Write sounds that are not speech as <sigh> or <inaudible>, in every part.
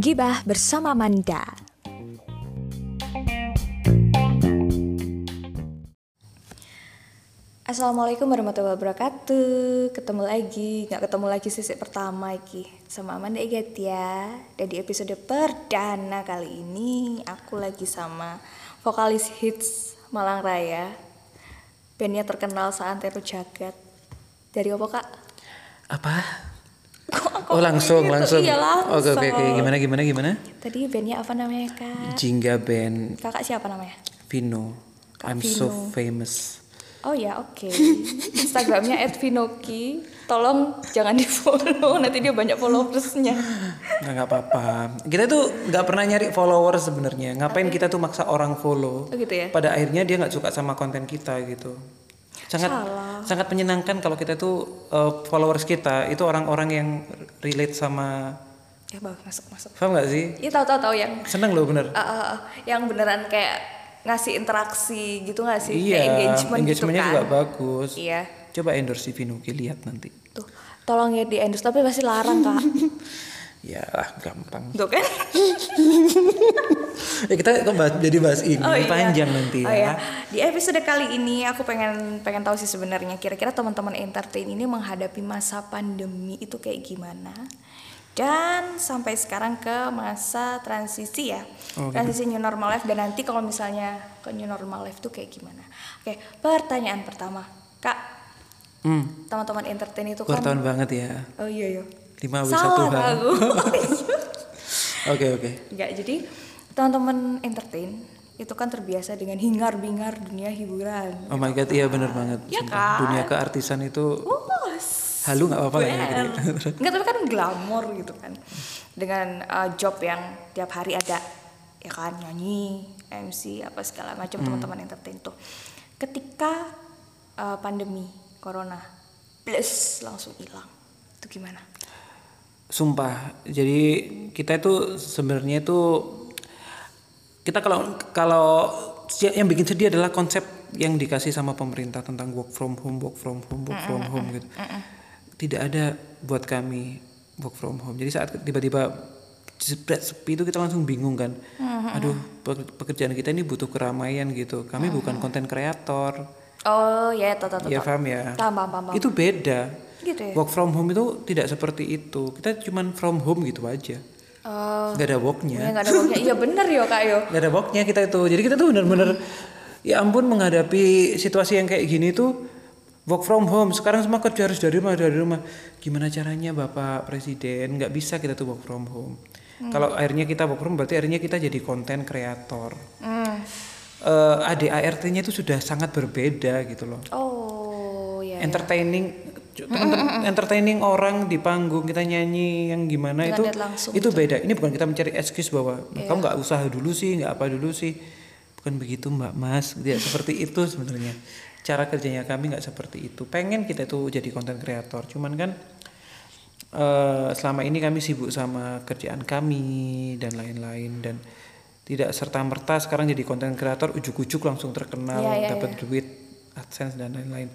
Gibah bersama Manda. Assalamualaikum warahmatullahi wabarakatuh. Ketemu lagi, nggak ketemu lagi sisi pertama iki. Sama Amanda Eget ya. Dan di episode perdana kali ini Aku lagi sama vokalis hits Malang Raya. Bandnya terkenal seantero jagat. Dari apa kak? Apa? Oh langsung gitu? langsung. Iya Oke langsung oke oke gimana gimana gimana? Tadi bandnya apa namanya kak? Jingga Band Kakak siapa namanya? Vino. Kak I'm so famous. Oh ya oke. Instagramnya @vinoki. Tolong jangan di follow, <laughs> nanti dia banyak followersnya. Nggak nggak apa-apa. Kita tuh nggak pernah nyari followers sebenarnya. Ngapain kita tuh maksa orang follow? Oh gitu ya. Pada akhirnya dia nggak suka sama konten kita gitu. Sangat Salah. sangat menyenangkan kalau kita tuh uh, followers kita itu orang-orang yang relate sama Ya bagus masuk masuk. paham nggak sih? Iya tahu tahu tahu yang Seneng loh bener. uh, uh, uh, yang beneran kayak ngasih interaksi gitu nggak sih? iya. Kayak engagement gitu engagementnya kan? juga bagus. Iya. Coba endorse si Vinuki lihat nanti. Tuh, tolong ya di endorse tapi pasti larang kak. <laughs> Ya lah, gampang. Tuh kan? <laughs> Ya kita kok bahas, jadi bahas ini Oh, iya. panjang nanti ya. Oh iya. Di episode kali ini aku pengen pengen tahu sih sebenarnya kira-kira teman-teman entertain ini menghadapi masa pandemi itu kayak gimana? Dan sampai sekarang ke masa transisi ya. Oh, gitu. transisi new normal life dan nanti kalau misalnya ke new normal life itu kayak gimana? Oke, pertanyaan pertama. Kak, Hmm, teman-teman entertain itu kan wartawan banget ya. Oh iya iya. Lima W Salah aku. <laughs> Oke oke. Enggak, jadi teman-teman entertain itu kan terbiasa dengan hingar-bingar dunia hiburan. Oh my god, iya bener banget. Ya Sumpah. kan? Dunia keartisan itu halu nggak apa-apa ya. BR. Enggak, tapi kan glamor gitu kan. Dengan uh, job yang tiap hari ada ya kan nyanyi, MC apa segala macam Hmm. teman-teman entertain tuh. Ketika uh, pandemi corona plus langsung hilang. Itu gimana? Sumpah. Jadi kita itu sebenarnya itu kita kalau kalau yang bikin sedih adalah konsep yang dikasih sama pemerintah tentang work from home, work from home, work from home gitu. Tidak ada buat kami work from home. Jadi saat tiba-tiba jebret sepi itu kita langsung bingung kan. Aduh, pe- pekerjaan kita ini butuh keramaian gitu. Kami bukan konten kreator. Oh ya, tahu. Ya paham ya. Paham, paham, paham. Itu beda. Gitu ya. Work from home itu tidak seperti itu. Kita cuman from home gitu aja. Oh, Nggak ada ya worknya. nggak ada worknya. Iya bener yo kak yo. Nggak ada worknya kita itu. Jadi kita tuh bener-bener ya ampun menghadapi situasi yang kayak gini tuh work from home. Sekarang semua kerja harus dari rumah dari rumah. Gimana caranya Bapak Presiden? Nggak bisa kita tuh work from home. Kalau akhirnya kita work from home berarti akhirnya kita jadi konten kreator. Hmm. Eh ADART-nya itu sudah sangat berbeda gitu loh. Oh ya. ya. entertaining entertaining orang di panggung kita nyanyi yang gimana Dengan itu langsung itu beda. Ini bukan kita mencari excuse bahwa Iya. kamu nggak usaha dulu sih nggak apa dulu sih. Bukan begitu mbak mas. Tidak seperti itu sebenarnya. Cara kerjanya kami nggak seperti itu. Pengen kita tuh jadi konten kreator cuman kan eh, selama ini kami sibuk sama kerjaan kami dan lain-lain dan tidak serta merta sekarang jadi konten kreator ujuk-ujuk langsung terkenal Iya, iya, dapat duit adsense dan lain-lain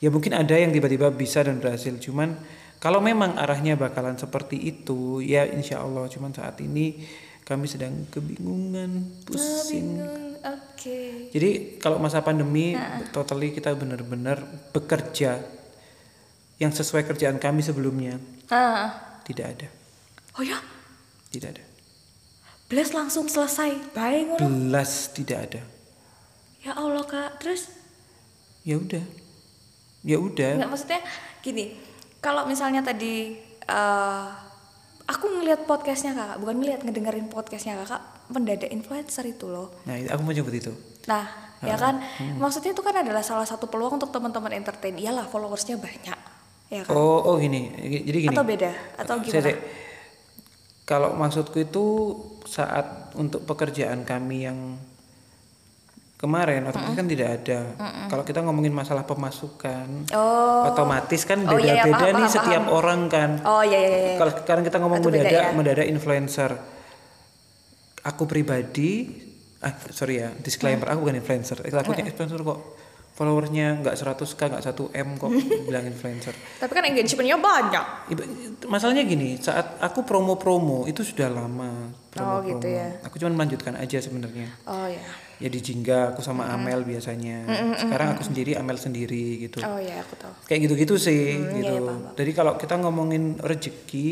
ya mungkin ada yang tiba-tiba bisa dan berhasil. Cuman kalau memang arahnya bakalan seperti itu ya insya Allah. Cuman saat ini kami sedang kebingungan pusing. Oke. jadi kalau masa pandemi totally kita benar-benar bekerja yang sesuai kerjaan kami sebelumnya. Ah. tidak ada. Oh ya, tidak ada. Blast langsung selesai. Baik ngono. belas tidak ada. Ya Allah kak. Terus? Ya udah ya udah nggak maksudnya gini. Kalau misalnya tadi eh aku ngelihat podcastnya kakak, bukan ngelihat ngedengerin podcastnya kakak, mendadak influencer itu loh. nah aku mau nyebut itu Nah, ya Ah, kan, hmm. maksudnya itu kan adalah salah satu peluang untuk teman-teman entertain. Iyalah followersnya banyak, ya kan? oh oh gini jadi gini Atau beda? Atau Saya- gimana? saya- kalau maksudku itu saat untuk pekerjaan kami yang kemarin otomatis kan tidak ada. Kalau kita ngomongin masalah pemasukan, Oh, otomatis kan Oh, iya, iya, beda-beda paham, nih paham, setiap paham. orang kan. oh ya ya ya. Kalau sekarang kita ngomong Itu mendadak, ya. mendadak influencer. Aku pribadi, ah sorry ya, disclaimer, aku bukan influencer. Eh, Takutnya influencer kok followersnya nggak 100k nggak 1 m kok <laughs> bilang influencer Tapi kan engagementnya banyak. Masalahnya gini saat aku promo-promo itu sudah lama Oh, promo-promo. gitu ya. aku cuma melanjutkan aja sebenarnya Oh ya. Ya di Jingga aku sama Amel biasanya. Sekarang aku sendiri Amel sendiri gitu. Oh ya, aku tahu. kayak gitu-gitu sih Hmm, gitu iya, iya, paham, paham. jadi kalau kita ngomongin rezeki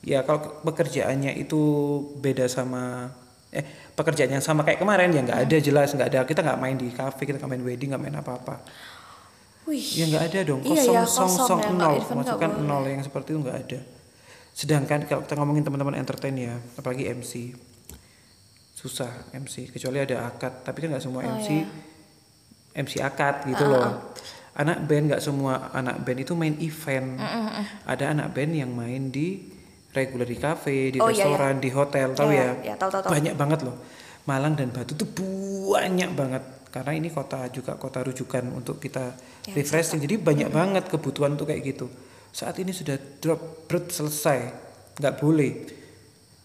ya kalau pekerjaannya itu beda sama eh pekerjaan yang sama kayak kemarin ya nggak ada jelas nggak ada. Kita nggak main di cafe kita nggak main wedding nggak main apa-apa. Wih. ya nggak ada dong. Iya, kosong ya, song kosong song ya, nol. Masukkan nol yang seperti itu nggak ada. Sedangkan kalau kita ngomongin teman-teman entertain ya apalagi MC susah MC kecuali ada akad. Tapi kan nggak semua Oh, MC iya. MC akad gitu loh. Anak band nggak semua anak band itu main event. Ada anak band yang main di regular di cafe di Oh, iya, restoran di hotel tahu Iya, ya? iya, tahu, tahu, tahu. banyak banget loh. Malang dan Batu tuh banyak banget. Karena ini kota juga kota rujukan untuk kita Ya, refreshing. jadi banyak banget kebutuhan tuh kayak gitu. Saat ini sudah drop berat selesai. Nggak boleh.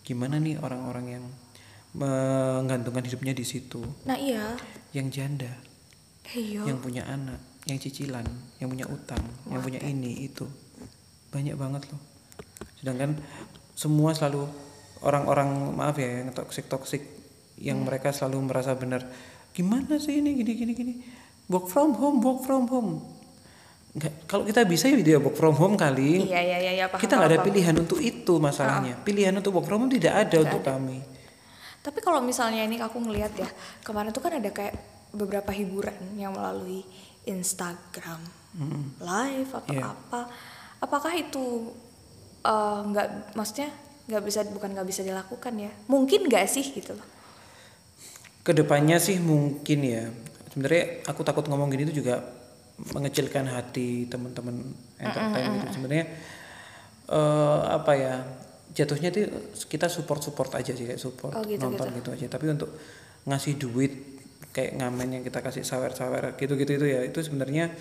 Gimana nih orang-orang yang menggantungkan hidupnya di situ. Nah iya. yang janda. Iya. yang punya anak yang cicilan yang punya utang yang punya ini itu. Banyak banget loh. Sedangkan semua selalu orang-orang maaf ya yang toksik toksik yang mereka selalu merasa benar gimana sih ini? Gini gini gini. Work from home work from home. Nggak, kalau kita bisa ya dia work from home kali. Iya iya iya iya, paham. kita nggak ada paham, pilihan untuk itu masalahnya. Pilihan untuk work from home tidak ada untuk kami Tapi kalau misalnya ini aku ngelihat ya, kemarin tuh kan ada kayak beberapa hiburan yang melalui Instagram live atau Iya. apa. Apakah itu eh, nggak maksudnya nggak bisa bukan nggak bisa dilakukan ya? Mungkin nggak sih gitu loh. Ke depannya sih mungkin ya. Sebenarnya aku takut ngomong gini itu juga mengecilkan hati teman-teman entertain gitu. Sebenarnya eh apa ya? Jatuhnya itu kita support-support aja sih kayak support Oh, gitu, nonton gitu. aja. Tapi untuk ngasih duit kayak ngamen yang kita kasih sawer-sawer gitu-gitu itu ya itu sebenarnya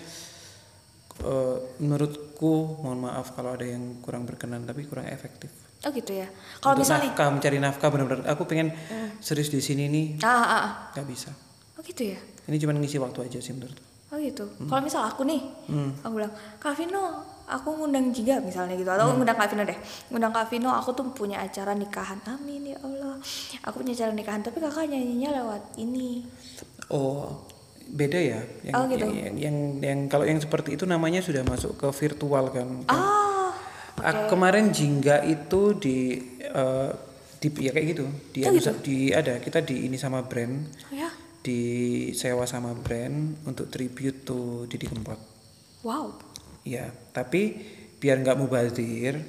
eh, menurutku mohon maaf kalau ada yang kurang berkenan tapi kurang efektif. Oh gitu ya. Kalau misalnya nafkah mencari nafkah benar-benar aku pengen serius di sini nih ah, ah, ah. nggak bisa. Oh gitu ya. Ini cuma ngisi waktu aja sih menurut. Oh gitu. Kalau misal aku nih, Hmm. aku bilang, Kak Vino, aku ngundang Jiga misalnya gitu, atau ngundang Kak Vino deh, ngundang Kak Vino, aku tuh punya acara nikahan, amin ya Allah, aku punya acara nikahan, tapi kakak nyanyinya lewat ini. Oh, beda ya. Yang, Oh, gitu. yang, yang, yang kalau yang seperti itu namanya sudah masuk ke virtual kan. Ah, Ah, Kemarin Jingga itu di eh, di ya kayak gitu. Di, Oh, gitu? di ada kita di ini sama brand, oh ya, disewa sama brand untuk tribute to Didi Kempot. wow. Ya, tapi biar nggak mubazir,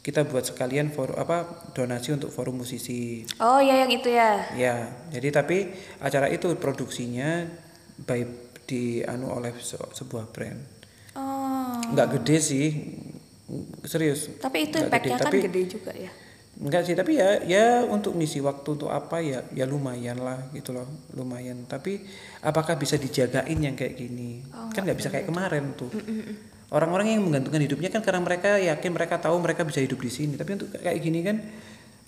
kita buat sekalian for apa donasi untuk forum musisi. Oh ya yang itu ya. Ya, jadi tapi acara itu produksinya by di anu oleh se- sebuah brand. Oh, Nggak gede sih, serius. tapi itu impactnya kan tapi- gede juga ya. Enggak sih, tapi ya ya untuk ngisi waktu untuk apa ya ya lumayan lah gitu loh, lumayan. Tapi apakah bisa dijagain yang kayak gini? Oh, kan nggak bisa kayak kemarin tuh. Orang-orang yang menggantungkan hidupnya kan karena mereka yakin mereka tahu mereka bisa hidup di sini. Tapi untuk kayak gini kan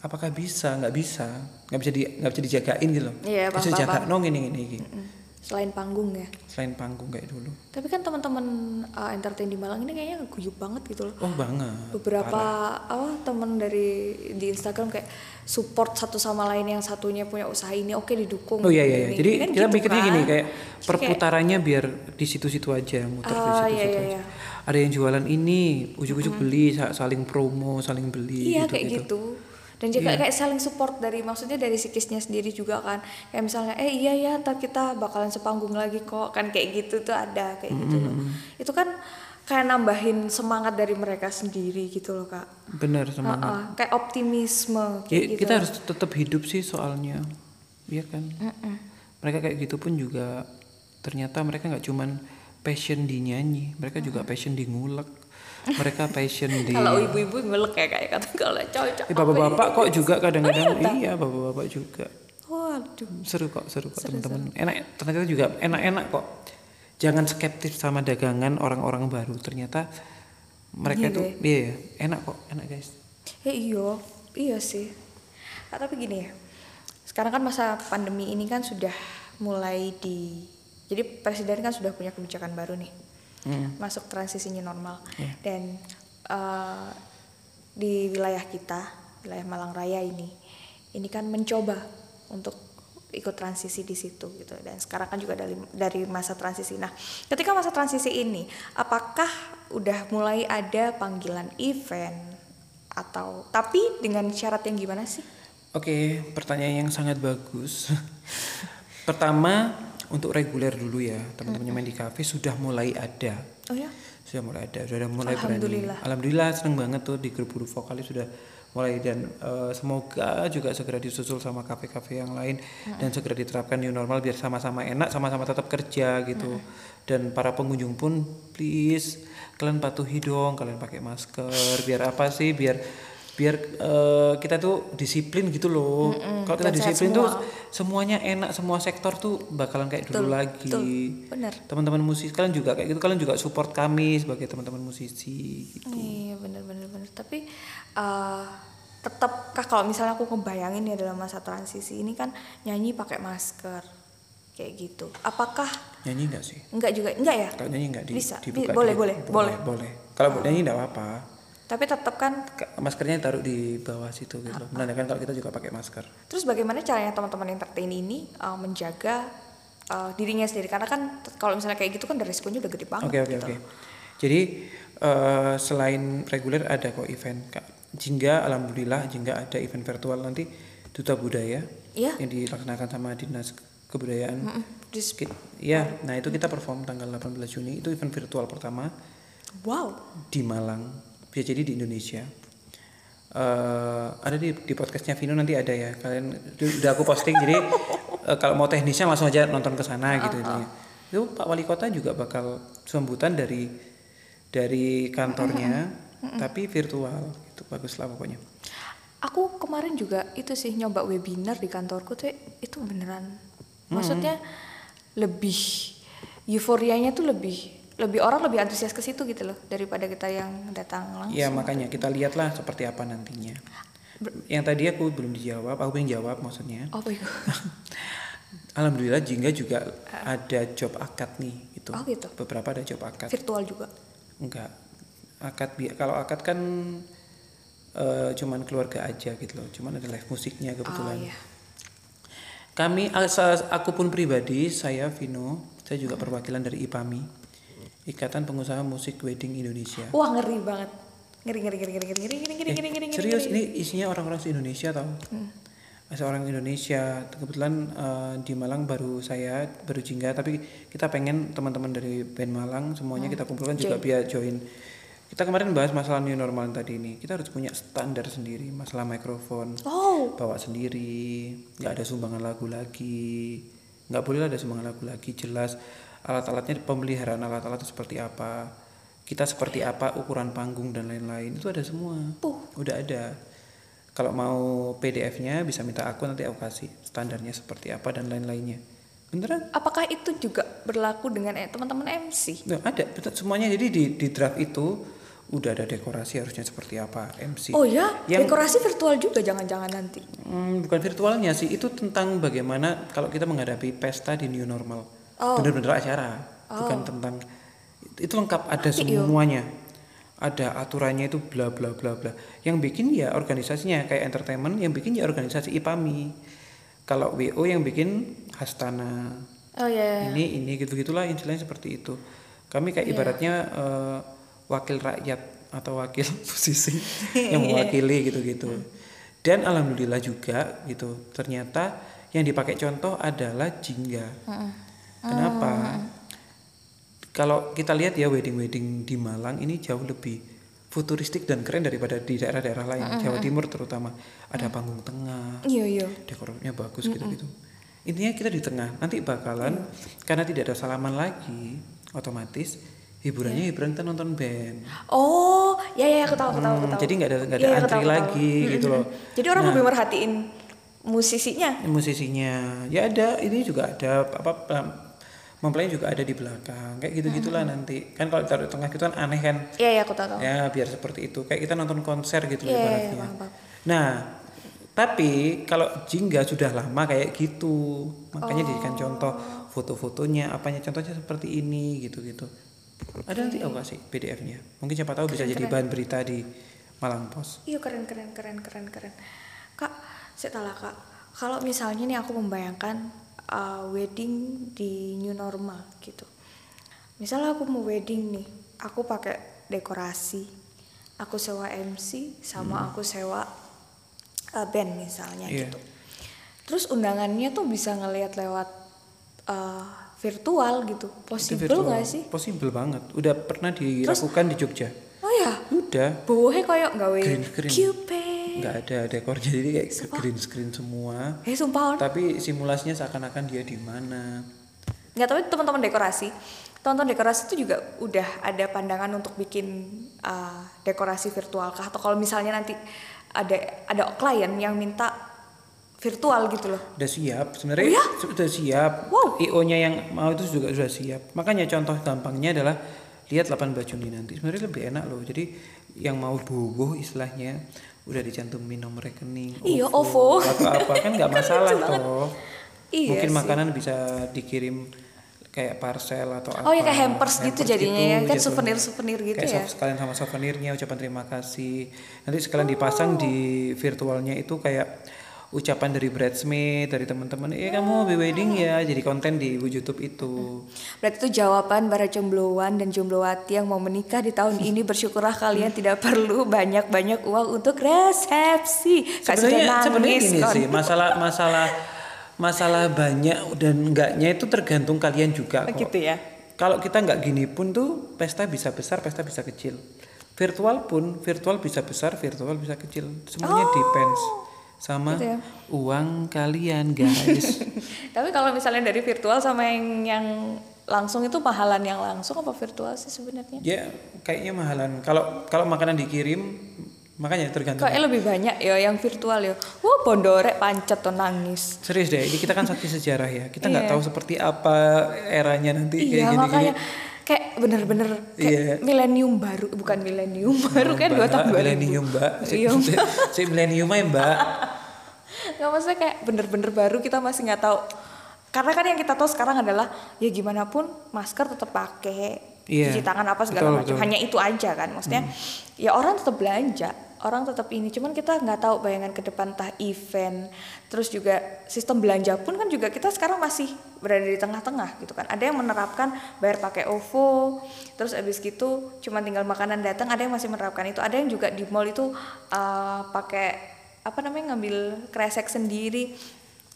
apakah bisa? Nggak bisa, nggak bisa di nggak bisa dijagain gitu loh. Iya, bisa jaga nong ini ini. ini. Mm. Selain panggung ya. Selain panggung kayak dulu. Tapi kan teman-teman uh, entertain di Malang ini kayaknya guyup banget gitu loh. Oh banget. beberapa apa temen dari di Instagram kayak support satu sama lain yang satunya punya usaha ini oke didukung Oh iya iya. iya. Ini. Jadi Kan kita gitu mikirnya kan. gini kayak perputarannya biar di situ-situ aja, muter di Ah, situ-situ iya, iya, aja. iya. Ada yang jualan ini, ujuk-ujuk beli, sa- saling promo, saling beli iya gitu kayak gitu dan juga kayak saling support dari maksudnya dari psikisnya sendiri juga kan kayak misalnya eh iya ya ntar kita bakalan sepanggung lagi kok kan kayak gitu tuh ada kayak gitu loh itu kan kayak nambahin semangat dari mereka sendiri gitu loh kak Benar semangat. Heeh, kayak optimisme Ya, kayak gitu kita harus tetap hidup sih soalnya. Iya kan? Mereka kayak gitu pun juga ternyata mereka nggak cuman passion di nyanyi, mereka juga passion di ngulek. Mereka passion di <laughs> kalau ibu-ibu ngelek ya kayak kata kalau cowok Eh, bapak-bapak kok juga kadang-kadang iya bapak-bapak juga. waduh. Seru kok seru kok teman-teman. enak ternyata juga enak-enak kok. Jangan skeptis sama dagangan orang-orang baru. Ternyata mereka Iya tuh iya enak kok enak guys. Ya iya, iya sih. Ah, tapi gini ya, sekarang kan masa pandemi ini kan sudah mulai di jadi presiden kan sudah punya kebijakan baru nih Hmm. masuk transisinya normal Iya. dan eh, di wilayah kita wilayah Malang Raya ini ini kan mencoba untuk ikut transisi di situ gitu dan sekarang kan juga dari dari masa transisi nah ketika masa transisi ini apakah udah mulai ada panggilan event atau tapi dengan syarat yang gimana sih Oke, pertanyaan yang sangat bagus. <laughs> Pertama, untuk reguler dulu ya, teman-teman yang main di kafe sudah mulai ada. oh ya Sudah mulai ada, sudah mulai Alhamdulillah. berani. Alhamdulillah seneng banget tuh di grup guru vokalis sudah mulai dan eh, semoga juga segera disusul sama kafe-kafe yang lain dan segera diterapkan new normal biar sama-sama enak, sama-sama tetap kerja gitu. Dan para pengunjung pun please kalian patuhi dong, kalian pakai masker biar apa sih? Biar biar eh, kita tuh disiplin gitu loh. Kalau kita dan sehat disiplin tuh semua. semuanya enak, semua sektor tuh bakalan kayak dulu lagi betul benar teman-teman musisi kalian juga kayak gitu kalian juga support kami sebagai teman-teman musisi gitu. Iya bener bener. Tapi eh tetap kah kalau misalnya aku ngebayangin ya dalam masa transisi ini kan nyanyi pakai masker kayak gitu. Apakah nyanyi enggak sih enggak juga enggak ya? kalau nyanyi enggak di, Bisa. boleh, di- boleh, boleh. boleh kalau buat nyanyi enggak apa-apa Tapi tetap kan. Ka- maskernya taruh di bawah situ gitu loh menandakan kalau kita juga pakai masker Terus bagaimana caranya teman-teman entertain ini eh, menjaga eh, dirinya sendiri? Karena kan kalau misalnya kayak gitu kan resikonya udah gede banget. oke oke gitu. oke jadi eh, selain reguler ada kok event. Jingga alhamdulillah Jingga ada event virtual nanti duta budaya Iya. yang dilaksanakan sama dinas kebudayaan Mm-mm. Dis- Ki- Iya, nah itu kita perform tanggal 18 Juni itu event virtual pertama Wow. di Malang bisa jadi di Indonesia. Eh, ada di di podcastnya Vino nanti ada ya. Kalian itu udah aku posting jadi <laughs> eh, kalau mau teknisnya langsung aja nonton ke sana gitu intinya. itu Pak Wali Kota juga bakal sambutan dari dari kantornya tapi virtual. Itu bagus lah pokoknya. Aku kemarin juga itu sih nyoba webinar di kantorku tuh itu beneran. Maksudnya lebih euforianya tuh lebih lebih orang lebih antusias ke situ gitu loh daripada kita yang datang langsung. ya makanya kita lihatlah seperti apa nantinya yang tadi aku belum dijawab aku pengen jawab maksudnya Oh, itu? <laughs> Alhamdulillah Jingga juga ada job akad nih gitu. Oh, gitu. Beberapa ada job akad. Virtual juga. Enggak. Akad kalau akad kan eh, cuman keluarga aja gitu loh. Cuman ada live musiknya Oh kebetulan. iya. Kami asa- aku pun pribadi saya Vino, saya juga perwakilan dari IPAMI. Ikatan Pengusaha Musik Wedding Indonesia. Wah, ngeri banget. Ngeri ngeri ngeri ngeri ngeri ngeri ngeri ngeri Eh, ngeri ngeri. serius ngeri. ini isinya orang-orang se-Indonesia tau. Seorang Indonesia. Kebetulan eh, di Malang baru saya baru Jingga tapi kita pengen teman-teman dari band Malang semuanya kita kumpulkan juga biar join. Kita kemarin bahas masalah new normal tadi ini. Kita harus punya standar sendiri masalah mikrofon. Oh, Bawa sendiri, nggak ada sumbangan lagu lagi. Nggak boleh ada sumbangan lagu lagi jelas alat-alatnya pemeliharaan alat-alat itu seperti apa. Kita seperti apa, ukuran panggung dan lain-lain itu ada semua. Puh. Udah ada. Kalau mau PDF-nya bisa minta aku nanti aku kasih standarnya seperti apa dan lain-lainnya. Beneran? apakah itu juga berlaku dengan eh, teman-teman MC? Nah, ada betul semuanya jadi di, di draft itu udah ada dekorasi harusnya seperti apa MC. Oh ya, Yang- dekorasi virtual juga jangan-jangan nanti. Hmm, bukan virtualnya sih, itu tentang bagaimana kalau kita menghadapi pesta di new normal. Oh. Bener-bener acara, bukan tentang itu lengkap ada yuk. semuanya. Ada aturannya itu bla bla bla bla. Yang bikin ya organisasinya kayak entertainment, yang bikin ya organisasi IPAMI. Kalau WO yang bikin Hastana. Oh ya. Ini ini gitu-gitulah istilahnya seperti itu. Kami kayak ibaratnya eh, wakil rakyat atau wakil <laughs> posisi <laughs> yang mewakili gitu-gitu. Dan alhamdulillah juga gitu. Ternyata yang dipakai contoh adalah jingga. Kenapa? Kalau kita lihat ya wedding-wedding di Malang ini jauh lebih futuristik dan keren daripada di daerah-daerah lain, Jawa Timur terutama. Ada panggung tengah, Iya iya. dekornya bagus gitu-gitu. Intinya kita di tengah. Nanti bakalan karena tidak ada salaman lagi, otomatis hiburannya hiburan kita nonton band. Oh, ya ya aku tahu aku tahu aku Hmm, tahu. jadi nggak ada nggak ada Iya, aku antri tahu, aku tahu. lagi gitu loh. Jadi orang lebih merhatiin musisinya. Musisinya ya ada, ini juga ada apa pem- mempelainya juga ada di belakang. Kayak gitu-gitulah nanti. Kan kalau taruh di tengah gitu kan aneh kan. Iya iya aku tahu. Ya biar seperti itu. Kayak kita nonton konser gitu Iya, iya, ibaratnya. paham, paham. Nah, tapi kalau jingga sudah lama kayak gitu. Makanya dijadikan contoh foto-fotonya apanya contohnya seperti ini gitu-gitu ada nanti aku kasih PDF-nya mungkin siapa tahu bisa jadi bahan berita di Malang Pos Iya keren keren keren keren keren. Kak, saya tahu kak. Kalau misalnya nih aku membayangkan uh, wedding di new normal gitu. Misalnya aku mau wedding nih, aku pakai dekorasi, aku sewa MC, sama aku sewa uh, band misalnya Iya. gitu. Terus undangannya tuh bisa ngelihat lewat uh, virtual gitu. Itu Possible nggak sih? Possible banget udah pernah dilakukan di Jogja Oh ya, udah bohe koyok gawe Green. Cupid. Nggak ada dekor jadi kayak green screen semua. Eh sumpah. Tapi simulasinya seakan-akan dia di mana. Nggak tahu teman-teman dekorasi teman-teman dekorasi itu juga udah ada pandangan untuk bikin uh, dekorasi virtual kah? Atau kalau misalnya nanti ada ada klien yang minta virtual gitu loh. Udah siap sebenarnya sudah siap. Wow. IO-nya yang mau itu juga sudah siap. Makanya contoh gampangnya adalah lihat 18 Juni nanti. Sebenarnya lebih enak loh. Jadi yang mau bobo istilahnya udah dicantumin nomor rekening Iya, OVO. atau apa kan nggak <laughs> masalah toh Iya mungkin sih. makanan bisa dikirim kayak parcel atau Oh, apa ya kayak hampers gitu jadinya ya, kan souvenir-souvenir gitu kayak ya. sekalian sama souvenirnya ucapan terima kasih nanti sekalian dipasang di virtualnya itu kayak ucapan dari bridesmaid dari teman-teman eh kamu happy wedding ya jadi konten di YouTube itu berarti itu jawaban para jombloan dan jomblowati yang mau menikah di tahun ini <laughs> bersyukurlah kalian tidak perlu banyak-banyak uang untuk resepsi sebenarnya sebenarnya gini kon. sih masalah masalah masalah banyak dan enggaknya itu tergantung kalian juga kok. gitu ya Kalau kita nggak gini pun tuh pesta bisa besar, pesta bisa kecil. Virtual pun virtual bisa besar, virtual bisa kecil. Semuanya depends sama gitu ya. uang kalian guys. <laughs> Tapi kalau misalnya dari virtual sama yang yang langsung itu mahalan yang langsung apa virtual sih sebenarnya? ya kayaknya mahalan. Kalau kalau makanan dikirim makanya tergantung. Kayaknya lebih banyak ya yang virtual ya. Wah bondorek pancet tuh nangis. Serius deh, ini kita kan saksi sejarah ya. Kita nggak tahu seperti apa eranya nanti kayak iya gini-gini. makanya kayak bener-bener kayak Iya. milenium baru bukan milenium baru kan dua tahun 2000. milenium mbak. <laughs> <laughs> Si, Iya. si, milenium aja mbak. Nggak maksudnya kayak bener-bener baru kita masih nggak tahu. Karena kan yang kita tahu sekarang adalah ya gimana pun masker tetap pakai, Iya, cuci tangan apa segala macam. Hmm. Hanya itu aja kan. Maksudnya ya orang tetap belanja, orang tetap ini. Cuman kita nggak tahu bayangan ke depan entah event, terus juga sistem belanja pun kan juga kita sekarang masih berada di tengah-tengah gitu kan. Ada yang menerapkan bayar pakai OVO, terus abis gitu cuma tinggal makanan datang. Ada yang masih menerapkan itu. Ada yang juga di mall itu uh, pakai apa namanya ngambil kresek sendiri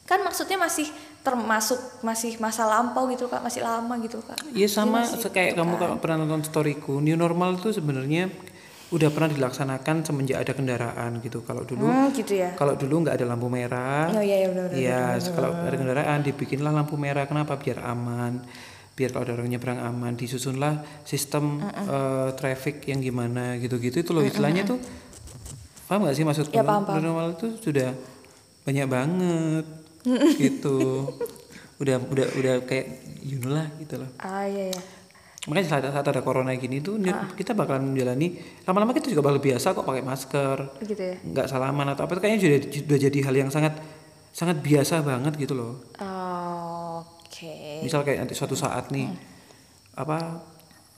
kan maksudnya masih termasuk masih masa lampau gitu kak masih lama gitu kak Iya sama kayak kamu kalau pernah nonton storyku, new normal itu sebenarnya udah pernah dilaksanakan semenjak ada kendaraan gitu. Kalau dulu hmm, gitu ya kalau dulu nggak ada lampu merah. oh iya iya benar benar Iya, kalau ada kendaraan dibikinlah lampu merah. Kenapa? Biar aman. Biar kalau ada orang nyebrang aman. Disusunlah sistem eh, traffic yang gimana gitu-gitu itu loh istilahnya tuh. Paham gak sih maksudku? Ya, paham, paham. New normal itu sudah banyak banget gitu. Udah udah udah kayak you know lah gitu loh. ah iya iya Makanya saat, saat ada corona gini tuh Ah. kita bakalan menjalani lama-lama kita juga bakal biasa kok pakai masker, gitu ya nggak salaman atau apa itu kayaknya sudah sudah jadi hal yang sangat sangat biasa banget gitu loh. oke Misal kayak nanti suatu saat nih Hmm. apa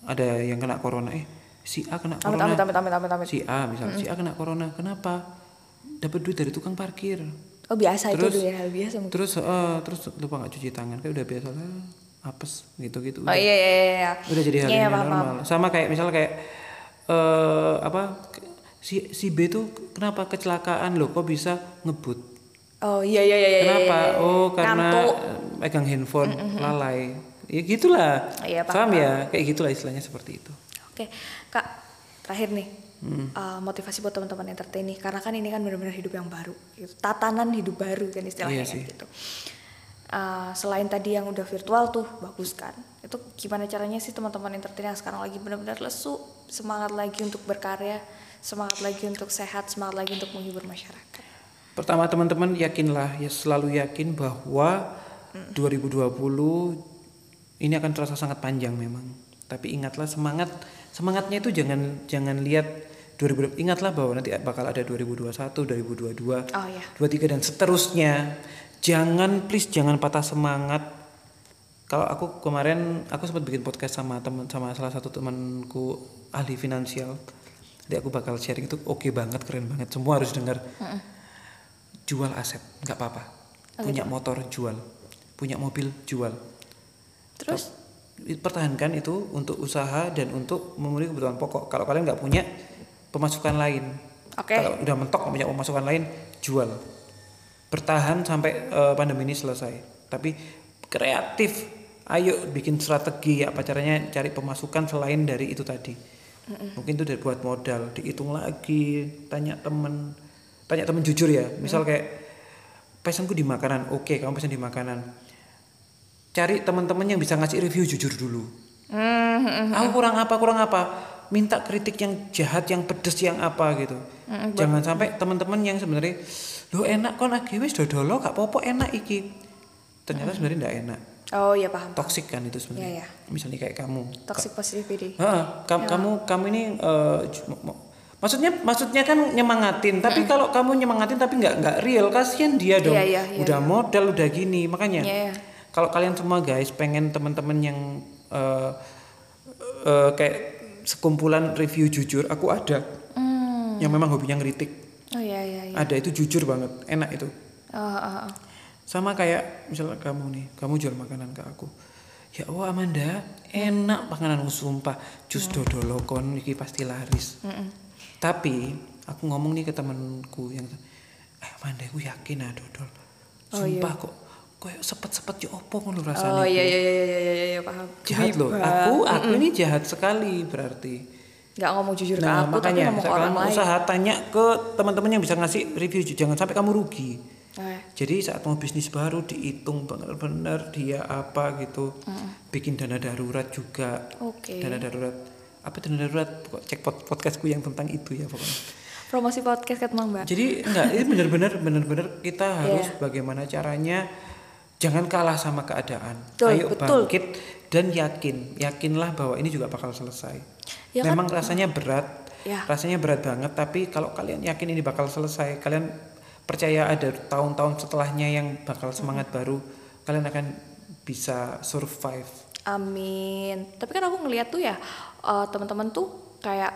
ada yang kena corona eh si A kena corona. amit amit amit amit amit Si A misal si A kena corona. Kenapa? Dapat duit dari tukang parkir. oh biasa Terus- itu udah hal biasa mungkin Terus eh, terus lupa nggak cuci tangan kayak udah biasa lah apes gitu-gitu. oh iya iya iya, iya. Udah jadi hal Iya, yang normal. sama kayak misal kayak eh apa si si B tuh kenapa kecelakaan? Loh kok bisa ngebut? Oh iya iya iya iya, kenapa? iya, iya. oh karena eh, megang handphone lalai. Ya gitulah. Iya, paham, paham ya? kayak gitulah istilahnya seperti itu. Oke, Kak, terakhir nih. Hmm. uh, motivasi buat teman-teman entertain nih karena kan ini kan benar-benar hidup yang baru. Gitu. tatanan hidup baru kan istilahnya Iya sih. gitu Uh, selain tadi yang udah virtual tuh bagus kan? Itu gimana caranya sih teman-teman entertain yang sekarang lagi benar-benar lesu? Semangat lagi untuk berkarya semangat lagi untuk sehat semangat lagi untuk menghibur masyarakat? Pertama teman-teman yakinlah ya selalu yakin bahwa 2020 ini akan terasa sangat panjang memang. Tapi ingatlah semangat semangatnya itu jangan jangan lihat 2020 ingatlah bahwa nanti bakal ada 2021 2022 oh ya 23 dan seterusnya jangan please jangan patah semangat. Kalau aku kemarin aku sempat bikin podcast sama teman sama salah satu temanku ahli finansial. Jadi aku bakal sharing itu oke banget keren banget. Semua harus dengar. Jual aset nggak apa-apa. Punya motor jual. Punya mobil jual. Terus? Pertahankan itu untuk usaha dan untuk memenuhi kebutuhan pokok. Kalau kalian nggak punya pemasukan lain. Oke. kalau udah mentok nggak punya pemasukan lain jual bertahan sampai eh, pandemi ini selesai. Tapi kreatif ayo bikin strategi apa caranya cari pemasukan selain dari itu tadi. Mungkin itu dari buat modal dihitung lagi tanya temen tanya temen jujur ya. Misal kayak pesanku di makanan. Oke kamu pesan di makanan. Cari teman-teman yang bisa ngasih review jujur dulu. Hmm, aku kurang apa kurang apa? Minta kritik yang jahat yang pedes yang apa gitu. Jangan sampai teman-teman yang sebenarnya lo enak kon lagi wis dodolo gak popo enak iki. Ternyata sebenarnya ndak enak. Oh iya paham. toksik kan itu sebenarnya. Iya, misalnya kayak kamu. Toxic positivity. Heeh, kam- kamu kamu ini mo- maksudnya maksudnya kan nyemangatin tapi kalau kamu nyemangatin tapi nggak nggak real kasihan dia dong. Iya, iya, iya, udah modal udah gini makanya. Iya, iya. kalau kalian semua guys pengen teman-teman yang eh, eh, kayak sekumpulan review jujur aku ada. Hmm. yang memang hobinya ngeritik Oh iya iya iya. ada itu jujur banget enak itu. Oh, oh, oh. sama kayak misalnya kamu nih kamu jual makanan ke aku. Ya Allah Amanda enak pangananmu sumpah. Jus dodolo kon iki pasti laris. Tapi aku ngomong nih ke temanku yang eh Amanda aku yakin ah dodol sumpah kok kayak sepet-sepet ya opo ngono rasanya Oh iya iya iya iya iya iya, iya paham. jahat loh. Aku aku ini jahat sekali berarti Nggak ngomong jujur ke nah aku tapi makanya ngomong ke orang lain. usaha tanya ke teman-teman yang bisa ngasih review jangan sampai kamu rugi Eh, jadi saat mau bisnis baru dihitung benar-benar dia apa gitu, bikin dana darurat juga. Oke. Dana darurat apa dana darurat? Cek pod- podcastku yang tentang itu ya pokoknya. Promosi podcast kan Mbak. Jadi enggak ini benar-benar benar-benar kita Iya. harus bagaimana caranya jangan kalah sama keadaan. Betul, Ayo betul. bangkit dan yakin, yakinlah bahwa ini juga bakal selesai. Ya kan? Memang rasanya berat, Ya. rasanya berat banget. Tapi kalau kalian yakin ini bakal selesai, kalian percaya ada tahun-tahun setelahnya yang bakal semangat baru, kalian akan bisa survive. Amin. Tapi kan aku ngeliat tuh ya eh, teman-teman tuh kayak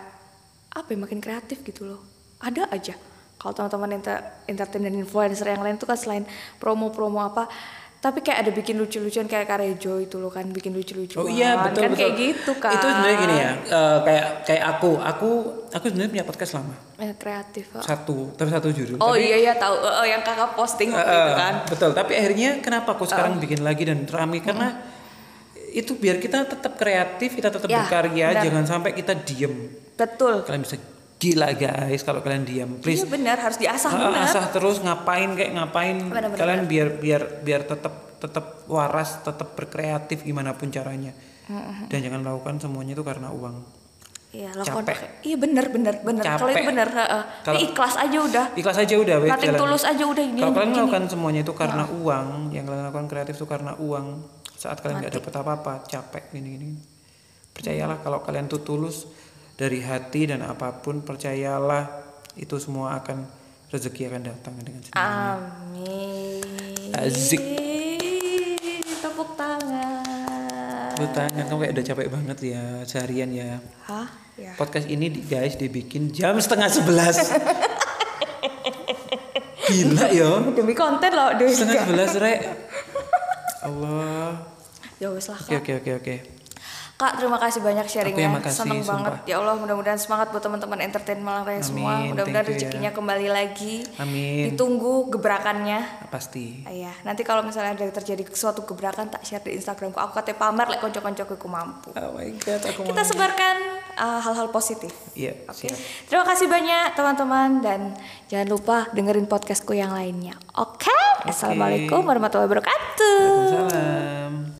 apa ya makin kreatif gitu loh. Ada aja. Kalau teman-teman enter- entertain dan influencer yang lain tuh kan selain promo-promo apa, tapi kayak ada bikin lucu-lucuan kayak Karejo itu loh kan bikin lucu-lucuan. Oh iya betul kan betul. kayak gitu kan. Itu sebenarnya gini ya, eh, kayak kayak aku, aku aku sebenarnya punya podcast lama Eh, kreatif. oh. satu, tapi satu judul. Oh Tapi, iya iya tahu eh, yang kakak posting itu eh, kan. Betul. Tapi akhirnya kenapa aku sekarang bikin lagi dan ramai karena itu biar kita tetap kreatif, kita tetap Ya, berkarya, benar. jangan sampai kita diem. Betul. Kalian bisa gila guys kalau kalian diam, please. Iya benar harus diasah Ah, benar. asah terus ngapain kayak ngapain Benar, benar, kalian biar biar biar tetap tetap waras tetap berkreatif gimana pun caranya dan jangan lakukan semuanya itu karena uang Iya, lakukan Capek. Iya benar benar benar. Kalau itu benar. Kalau- Ini ikhlas aja udah. ikhlas aja udah jalan. tulus aja udah ini. kalau kalian begini. melakukan semuanya itu karena uang yang kalian lakukan kreatif itu karena uang saat kalian nggak dapat apa-apa capek ini ini percayalah kalau kalian tuh tulus dari hati dan apa pun percayalah itu semua akan rezeki akan datang dengan sendirinya Amin. Azik. Tepuk tangan. lu tanya kamu kayak udah capek banget ya seharian ya Hah? Ya. podcast ini guys dibikin jam setengah sebelas gila ya Demi konten loh, demi setengah sebelas rek Allah Ya wes lah, oke oke oke oke Kak, terima kasih banyak sharingnya. makasih, Seneng sumpah. banget. Ya Allah, mudah-mudahan semangat buat teman-teman entertain Malang Raya semua. Mudah-mudahan ya. rezekinya kembali lagi. amin Ditunggu gebrakannya. pasti Iya, nanti kalau misalnya ada terjadi suatu gebrakan tak share di Instagramku. Aku katanya pamer lek konco-koncoku aku mampu. oh my god aku Kita sebarkan uh, hal-hal positif. iya Oke. siap Terima kasih banyak teman-teman dan jangan lupa dengerin podcastku yang lainnya. Oke. Assalamualaikum warahmatullahi wabarakatuh. Waalaikumsalam